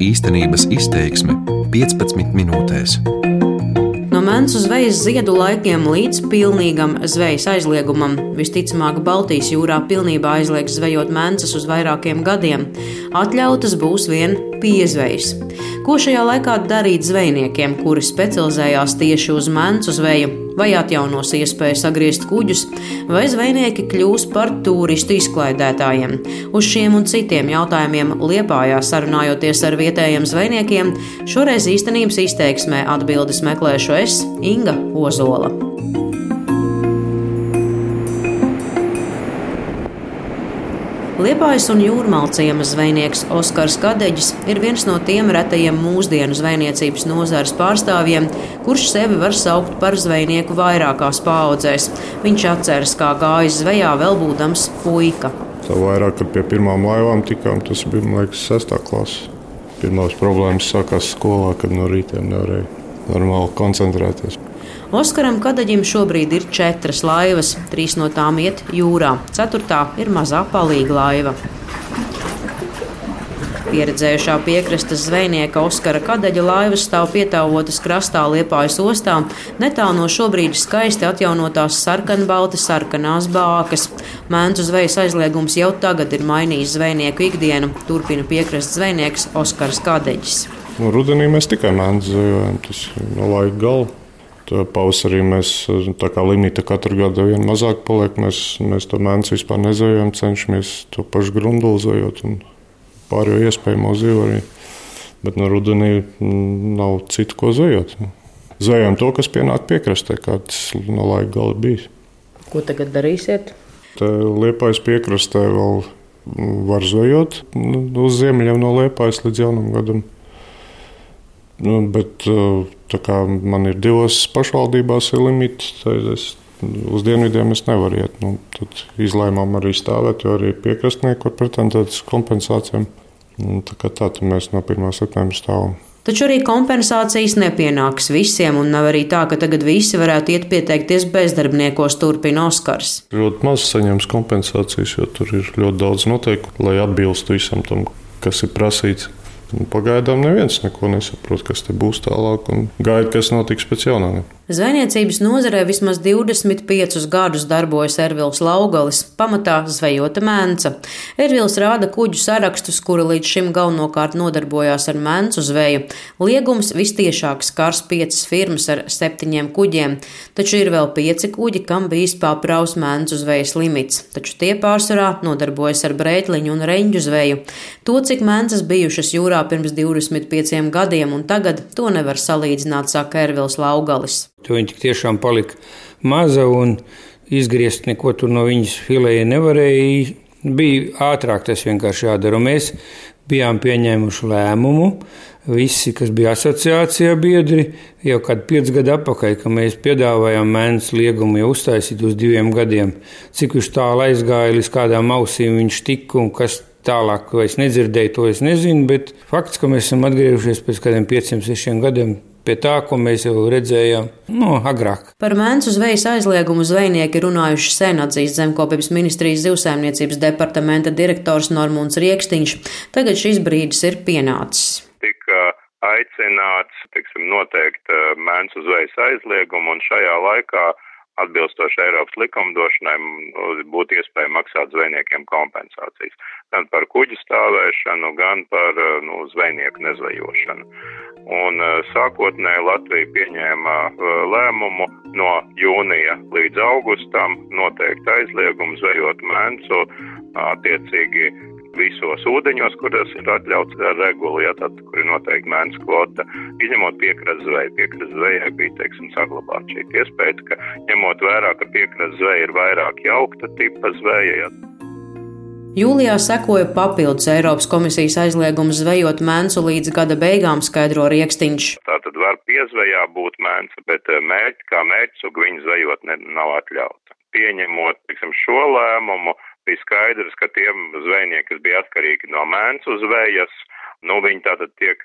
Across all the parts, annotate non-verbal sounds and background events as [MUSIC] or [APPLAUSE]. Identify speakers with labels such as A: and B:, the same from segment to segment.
A: Īstenības izteiksme 15 minūtēs.
B: No mēnesi zvejas ziedu laikiem līdz pilnīgam zvejas aizliegumam. Visticamāk, Baltijas jūrā pilnībā aizliegs zvejot mēnesis uz vairākiem gadiem. Atļautas būs vien piezvejas. Ko šajā laikā darīt zvejniekiem, kuri specializējās tieši uz mēnesu zveju? Vai atjaunos iespēju sagriezt kuģus, vai zvejnieki kļūs par turistu izklaidētājiem. Uz šiem un citiem jautājumiem Liepājā sarunājoties ar vietējiem zvejniekiem, šoreiz īstenības izteiksmē atbildes meklēšu es, Inga Ozola. Liepājas un jūrmāla ciemas zvejnieks Oskars Kadeģis ir viens no tiem retajiem mūsdienu zvejniecības nozares pārstāvjiem, kurš sevi var saukt par zvejnieku vairākās paudzēs. Viņš atceras, kā gājis zvejā vēl būdams puika.
C: Tā vairāk, kad pie pirmām laivām tikām, tas bija, man liekas, sestā klase. Pirmās problēmas sākās skolā, kad no rīta nevarēja normāli koncentrēties.
B: Oskaram Kadaģim šobrīd ir četras laivas, trīs no tām iet jūrā, ceturtā ir mazā palīga laiva. Pieredzējušā piekrastes zvejnieka Oskara Kadaļa laivas stāv pietāvotas krastā Liepājas ostā, netālu no šobrīd skaisti atjaunotās sarkanbalti sarkanās bākas. Mēncu zvejas aizliegums jau tagad ir mainījis zvejnieku ikdienu, turpina piekrastes zvejnieks Oskars Kadeģis.
C: Nu, rudenī mēs tikai mēnesi zvejojam, tas no laika gala. Pavasarī mēs tā kā limita katru gadu vien mazāk paliek. Mēs, mēs to mēnesi vispār nezējam, cenšamies to pašu grundulu zējot un pārējo iespējamo zivu arī. Bet no rudenī mm, nav citu, ko zējot. Zējam to, kas pienāk piekrastē, kā tas no laika gala bijis.
B: Ko tagad darīsiet?
C: Liepais piekrastē vēl var zvejot nu, uz ziemeļiem no liepais līdz jaunam gadam. Nu, bet man ir divas pašvaldībās ir limits. Es, uz dienvidiem es nevaru iet. Nu, tad izlēmām arī stāvēt, jo arī piekrastnieki var pretendēt uz kompensācijām. Nu, tā kā tā, tad mēs no 1. septembra stāvam.
B: Taču arī kompensācijas nepienāks visiem, un nav arī tā, ka tagad visi varētu iet pieteikties bezdarbniekos, turpina Oskars.
C: Ļoti maz saņems kompensācijas, jo tur ir ļoti daudz noteikumu, lai atbilstu visam tam, kas ir prasīts. Un pagaidām neviens neko nesaprot, kas te būs tālāk, un gaida, kas notiks pēc jaunā.
B: Zvejniecības nozarē vismaz 25 gadus darbojas Ervils Laugalis, pamatā zvejota mēnca. Ervils rāda kuģu sarakstus, kuri līdz šim galvenokārt nodarbojās ar mēncu zveju. Liegums vistiešāk skars piecas firmas ar septiņiem kuģiem, taču ir vēl pieci kuģi, kam bijis pārpraus mēncu zvejas limits, taču tie pārsvarā nodarbojas ar brētliņu un reņģu zveju. To, cik mēncas bijušas jūrā pirms 25 gadiem, un tagad to nevar salīdzināt, saka Ervils Laugalis.
D: To viņa tiešām palika maza un izgriezt neko no viņas filēja nevarēja. Bija ātrāk tas vienkārši jādara. Un mēs bijām pieņēmuši lēmumu, visi, kas bija asociācijā biedri, jau kādu piecu gadu atpakaļ, ka mēs piedāvājām mēnesi liegumu jau uztaisīt uz diviem gadiem. Cik viņš tālu aizgāja, līdz kādām ausīm viņš tika un kas tālāk, ko es nedzirdēju, to es nezinu, bet fakts, ka mēs esam atgriežušies pēc kādiem pieciem, sešiem gadiem pie tā, ko mēs jau redzējām no agrāk.
B: Par mēncu zvejas aizliegumu zvejnieki runājuši sen, atzīst Zemkopības ministrijas zivsaimniecības departamenta direktors Normons Rieksniņš. Tagad šis brīdis ir pienācis.
E: Tika aicināts tiksim, noteikt eh, mēncu zvejas aizliegumu, un šajā laikā atbilstoši Eiropas likumdošanai būtu iespēja maksāt zvejniekiem kompensācijas. Gan par kuģu stāvēšanu, gan par eh, nu, zvejnieku nezvejošanu. Un eh, sākotnēji Latvija pieņēma eh, lēmumu no jūnija līdz augustam noteikt aizliegumu zvejot mēncu attiecīgi visos ūdeņos, kuros ir atļauts regula, ja tad, kur ir noteikti mēnesis kvota, izņemot piekrastes zveju. Piekrastes zvejai bija, teiksim, saglabāt šī iespēja, ka ņemot vērā, ka piekrastes zveja ir vairāk jaukta tipa zveja. Ja.
B: Jūlijā sekoja papildus Eiropas komisijas aizliegums zvejot mēncu līdz gada beigām, skaidro Rieksniņš.
E: Tā tad var piezvejā būt mēnce, bet eh, mērķi, kā mērķis, viņu zvejot ne, nav atļauta. Pieņemot tiksim, šo lēmumu, bija skaidrs, ka tiem zvejnieki, kas bija atkarīgi no mēncu zvejas, nu, viņi tātad tiek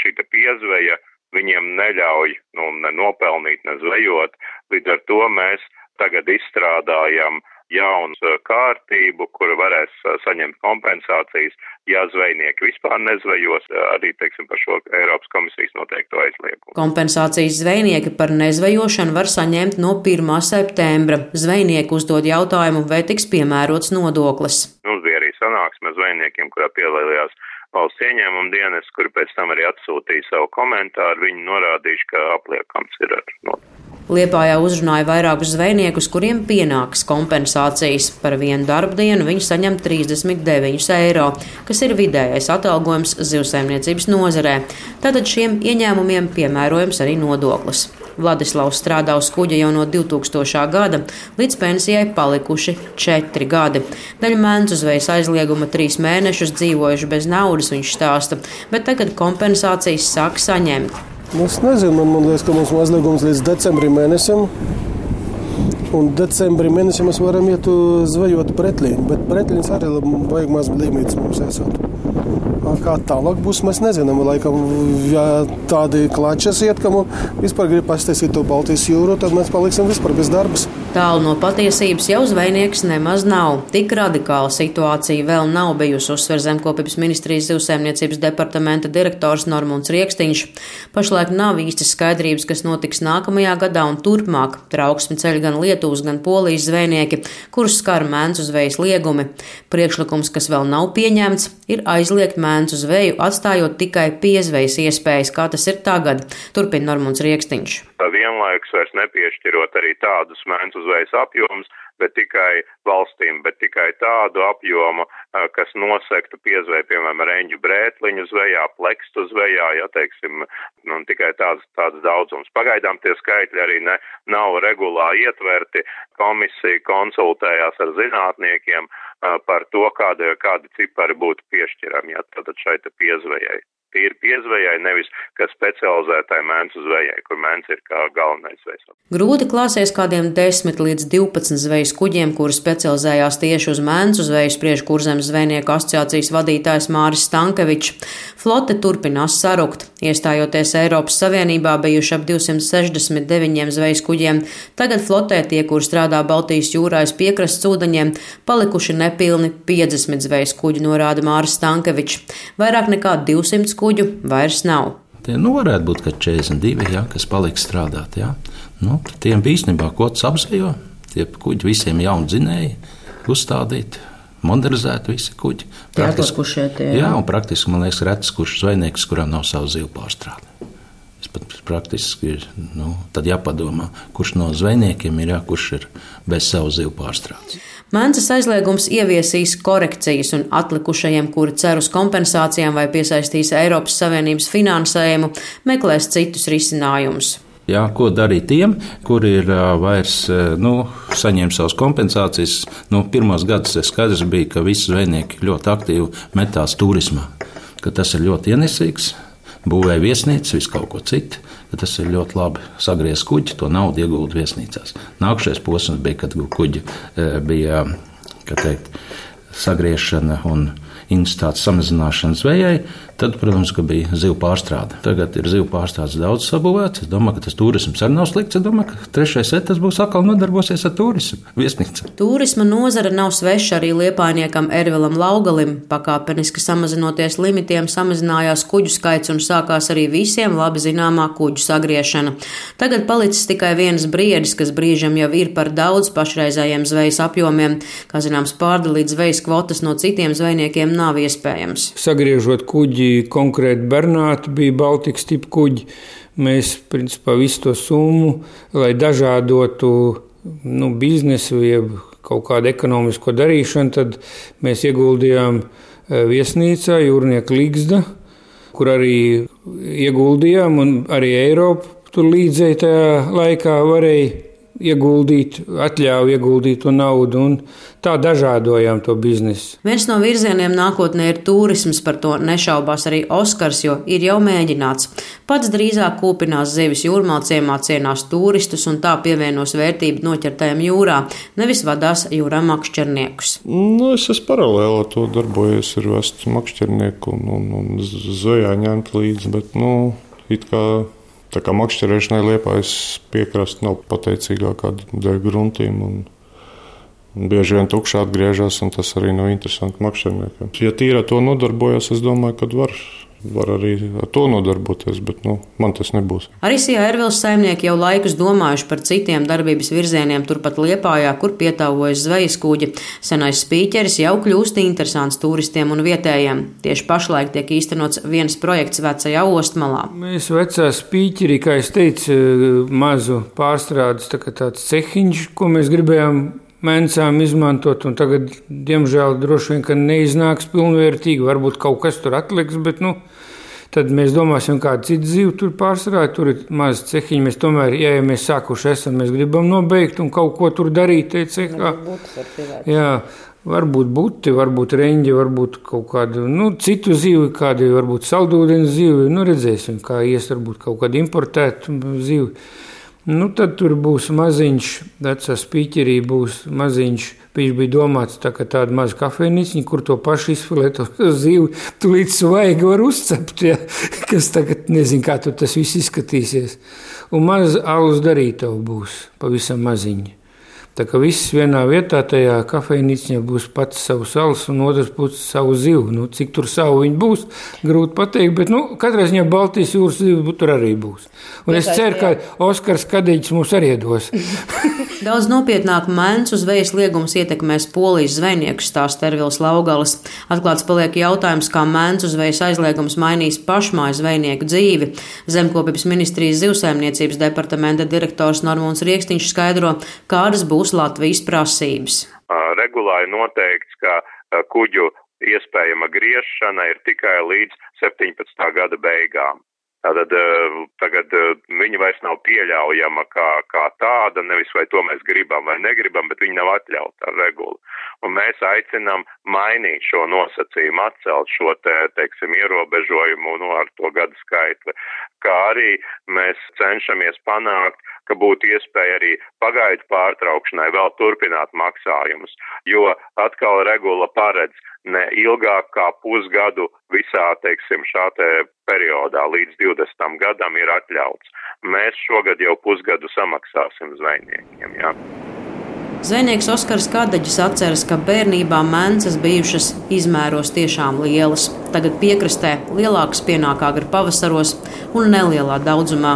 E: šī piezveja, viņiem neļauj, nu, ne nopelnīt, ne zvejot. Līdz ar to mēs tagad izstrādājam jaunu uh, kārtību, kura varēs uh, saņemt kompensācijas, ja zvejnieki vispār nezvejos, uh, arī, teiksim, par šo Eiropas komisijas noteikto aizliegumu.
B: Kompensācijas zvejnieki par nezvejošanu var saņemt no 1. septembra. Zvejnieki uzdod jautājumu, vai tiks piemērots nodoklis.
E: Mums bija arī sanāksme zvejniekiem, kurā piedalījās valsts ieņēmuma dienas, kuri pēc tam arī atsūtīja savu komentāru. Viņi norādījuši, ka apliekams ir ar nodokli.
B: Liepājā uzrunāja vairākus zvejniekus, kuriem pienāks kompensācijas. Par vienu darba dienu viņi saņem 39 eiro, kas ir vidējais atalgojums zivsaimniecības nozarē. Tātad šiem ieņēmumiem piemērojams arī nodoklis. Vladislavs strādā uz kuģa jau no 2000. gada, līdz pensijai palikuši četri gadi. Daļa mēnešu zvejas aizlieguma trīs mēnešus dzīvojuši bez naudas, viņš stāsta, bet tagad kompensācijas sāk saņemt.
F: Nu, es nezinu, man, man liekas, ka mums ir aizliegums līdz decembrim mēnesim. Un decembrī mēnesī mēs varam iet zvejot pretlīnu, bet pretlīns arī vajag maz līmītas mums esot. Kā tālāk būs, mēs nezinām. Laikam, ja tādi klačas iet, ka mums vispār grib pastāstīt to Baltijas jūru, tad mēs paliksim vispār bez darbas.
B: Tālu no patiesības jau zvejnieks nemaz nav. Tik radikāla situācija vēl nav bijusi, uzsver Zemkopības ministrijas zivsēmniecības departamenta direktors Normons Rieksniņš. Pašlaik nav īsti skaidrības, kas notiks nākamajā gadā un turpmāk. Trauksmi ceļ gan Lietuvas, gan Polijas zvejnieki, kurus skar mēncu zvejas liegumi. Priekšlikums, kas vēl nav pieņemts, ir aizliegt mēncu zveju, atstājot tikai piezvejas iespējas, kā tas ir tagad, turpina Normons Rieksniņš.
E: Vienlaikus vairs nepiešķirot arī tādus mēncu zvejas apjomus, bet tikai valstīm, bet tikai tādu apjomu, kas nosektu piezvēju, piemēram, reņģu brētliņu zvejā, plekstu zvejā, ja teiksim, nu, tikai tāds, tāds daudzums. Pagaidām tie skaitļi arī ne, nav regulā ietverti. Komisija konsultējās ar zinātniekiem par to, kāda, kādi cipari būtu piešķirami, ja tad šai te piezvejai tīri piezvejai, nevis kā specializētai mēncu zvejai, kur mēns ir kā galvenais zvejas.
B: Grūti klāsies kādiem 10 līdz 12 zvejas kuģiem, kuri specializējās tieši uz mēncu zveju, spriež kurzemes zvejnieku asociācijas vadītājs Māris Stankevičs. Flote turpinās sarukt. Iestājoties Eiropas Savienībā, bijuši ap 269 zvejas kuģiem. Tagad flotē tie, kur strādā Baltijas jūrā aiz piekrastes ūdeņiem, palikuši nepilni 50 zvejas kuģi, norāda Māris Stankevičs. Vairāk nekā 200 kuģu vairs nav.
G: Tie nu, varētu būt 42, ja, kas paliks strādāt. Ja. Nu, tiem bija īstenībā kods apzvejo, tie kuģi visiem jauni dzinēji, uzstādīti. Modernizēti visi kuģi.
B: Praktiski,
G: jā, jā, un praktiski man liekas, redzams, kurš zvejnieks, kuram nav savu zivu pārstrādi. Praktiski ir nu, jāpadomā, kurš no zvejniekiem ir, jā, kurš ir bez savu zivu pārstrādes.
B: Mēnesis aizliegums ieviesīs korekcijas un atlikušajiem, kuri cer uz kompensācijām vai piesaistīs Eiropas Savienības finansējumu, meklēs citus risinājumus.
G: Jā, ko darīt tiem, kuri ir vairs nu, saņēmuši savas kompensācijas? Nu, pirmos gadus skaidrs bija, ka visi zvejnieki ļoti aktīvi metās turismā, ka tas ir ļoti ienesīgs. Būvēja viesnīcas, visu kaut ko citu. Tas ir ļoti labi sagriezt kuģi, to naudu iegūt viesnīcās. Nākamais posms bija, kad kuģi bija teikt, sagriešana un intensitātes samazināšana zvejai, tad, protams, bija zivu pārstrāde. Tagad ir zivu pārstrādes daudz sabūvēts. Es domāju, ka tas turisms arī nav slikts. Es domāju, ka trešais etaps būs atkal nodarbosies ar turismu viesnīcu.
B: Turisma nozara nav sveša arī liepainiekam Ervilam Laugalim. Pakāpeniski samazinoties limitiem, samazinājās kuģu skaits un sākās arī visiem labi zināmā kuģu sagriešana. Tagad palicis tikai viens briedis, kas brīžam jau ir par daudz pašreizējiem zvejas apjomiem. Kā zināms, pārdalīt zvejas kvotas no citiem zvejniekiem nav iespējams.
D: Sagriežot kuģi konkrēti Bernāti, bija Baltikas tipa kuģi. Mēs principā visu to summu, lai dažādotu nu, biznesu, jeb kaut kādu ekonomisko darīšanu, tad mēs ieguldījām e, viesnīcā Jūrnieka Ligzda, kur arī ieguldījām, un arī Eiropa tur līdzēja tajā laikā varēja ieguldīt, atļauju ieguldīt to naudu, un tā dažādojām to biznesu.
B: Viens no virzieniem nākotnē ir turisms, par to nešaubās arī Oskars, jo ir jau mēģināts. Pats drīzāk kūpinās zivis jūrmāciemā, cienās turistus un tā pievienos vērtību noķertajam jūrā, nevis vadās jūrā makšķerniekus.
C: Nu, es esmu paralēli ar to darbojies, ir vest makšķernieku un, un, un zvejā ņemt līdzi, bet, nu, it kā Tā kā makšķerēšanai liepājas piekrasta nav pateicīgākā dēļ gruntīm. Un, Bieži vien tukšā atgriežas, un tas arī nav interesanti makšķerniekiem. Ja tīri ar to nodarbojas, es domāju, ka var var arī ar to nodarboties, bet nu, man tas nebūs.
B: Arī Sijā Ervils saimnieki jau laikus domājuši par citiem darbības virzieniem turpat Liepājā, kur pietāvojas zvejas kuģi. Senais spīķeris jau kļūst interesants turistiem un vietējiem. Tieši pašlaik tiek īstenots viens projekts vecajā ostmalā.
D: Mēs vecā spīķerī, kā es teicu, mazu pārstrādes tā tāds cehiņš, ko mēs gribējām mēncām izmantot, un tagad, diemžēl, droši vien neiznāks pilnvērtīgi. Varbūt kaut kas tur atliks, bet nu, tad mēs domāsim, kādu citu zīvi tur pārstrādāt. Tur ir maz cehiņi. Mēs tomēr, ja, ja mēs sākuši esam, mēs gribam nobeigt un kaut ko tur darīt cehā. Jā, Varbūt būti, varbūt reņģi, varbūt kaut kādu nu, citu zīvi, kāda varbūt saldūdens zīve. Nu, redzēsim, kā ies varbūt kaut kādu importētu zīvi. Nu, tad tur būs maziņš, vecā spīķerī būs maziņš. Viņš bija domāts tā, tāda maza kafejnīca, kur to pašu izfilēto [LAUGHS] zīvi tūlīt svaigi var uzcept. Ja, [LAUGHS] kas tagad nezinu, kā tas viss izskatīsies. Un maz alus darītavu būs pavisam maziņa. Tā kā viss vienā vietā, tajā kafejnīcā būs pats savs salas un otrs puses savu zivu. Nu, cik tur savu viņi būs, grūti pateikt, bet nu, katrā ziņā Baltijas jūras zivi tur arī būs. Un es ceru, ka Oskars Kadīģis mums arī dos. [LAUGHS]
B: Daudz nopietnāk mēncu zvejas liegums ietekmēs polijas zvejnieku stāstu Ervils Laugalis. Atklāts paliek jautājums, kā mēncu zvejas aizliegums mainīs pašmāju zvejnieku dzīvi. Zemkopības ministrijas zivsaimniecības departamenta direktors Normons Rieksniņš skaidro, kādas būs Latvijas prasības?
E: Regulāri noteikts, ka kuģu iespējama griešana ir tikai līdz 17. gada beigām. Tātad tagad viņa vairs nav pieļaujama kā, kā tāda, nevis vai to mēs gribam vai negribam, bet viņa nav atļauta ar regulu. Un mēs aicinām mainīt šo nosacījumu, atcelt šo te, teiksim, ierobežojumu nu, ar to gadu skaitli, kā arī mēs cenšamies panākt, ka būtu iespēja arī pagaidu pārtraukšanai vēl turpināt maksājumus, jo atkal regula paredz ne ilgāk kā pusgadu visā, teiksim, šā te periodā līdz 20 gadam ir atļauts. Mēs šogad jau pusgadu samaksāsim zvejniekiem. Jā.
B: Zvejnieks Oskars Kadaģis atceras, ka bērnībā mēnesis bijušas izmēros tiešām lielas. Tagad piekrastē lielākas pienāk agri pavasaros un nelielā daudzumā.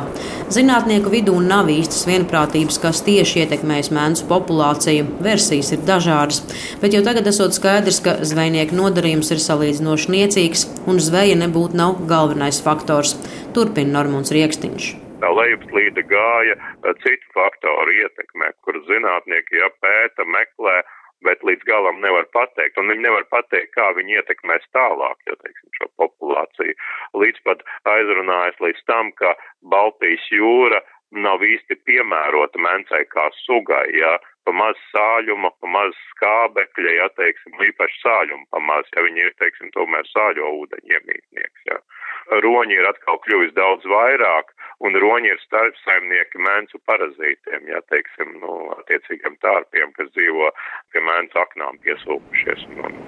B: Zinātnieku vidū nav īstas vienprātības, kas tieši ietekmēs mēnesu populāciju. Versijas ir dažādas, bet jau tagad esot skaidrs, ka zvejnieku nodarījums ir salīdzinoši niecīgs un zveja nebūtu nav galvenais faktors. Turpina Normons Rieksniņš
E: tā lejupslīde gāja citu faktoru ietekmē, kur zinātnieki jāpēta, meklē, bet līdz galam nevar pateikt. Un viņi nevar pateikt, kā viņi ietekmēs tālāk, jo, teiksim, šo populāciju. Līdz pat aizrunājas līdz tam, ka Baltijas jūra nav īsti piemērota mencei kā sugai, ja pa maz sāļuma, pa maz skābekļa, ja teiksim, īpaši sāļuma pa maz, ja viņi ir, teiksim, tomēr sāļo ūdeņu iemītnieks, ja. Roņi ir atkal kļuvis daudz vairāk, un roņi ir starpsaimnieki mēncu parazītiem, ja teiksim, nu, attiecīgiem tārpiem, kas dzīvo pie mēncu aknām piesūkušies. Un,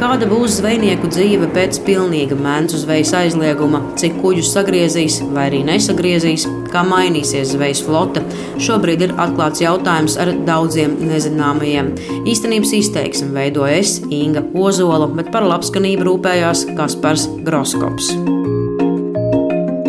B: Kāda būs zvejnieku dzīve pēc pilnīga mēncu zvejas aizlieguma, cik kuģus sagriezīs vai arī nesagriezīs, kā mainīsies zvejas flote, šobrīd ir atklāts jautājums ar daudziem nezināmajiem. Īstenības izteiksmi veidoja es, Inga Ozola, bet par labskanību rūpējās Kaspars Groskops.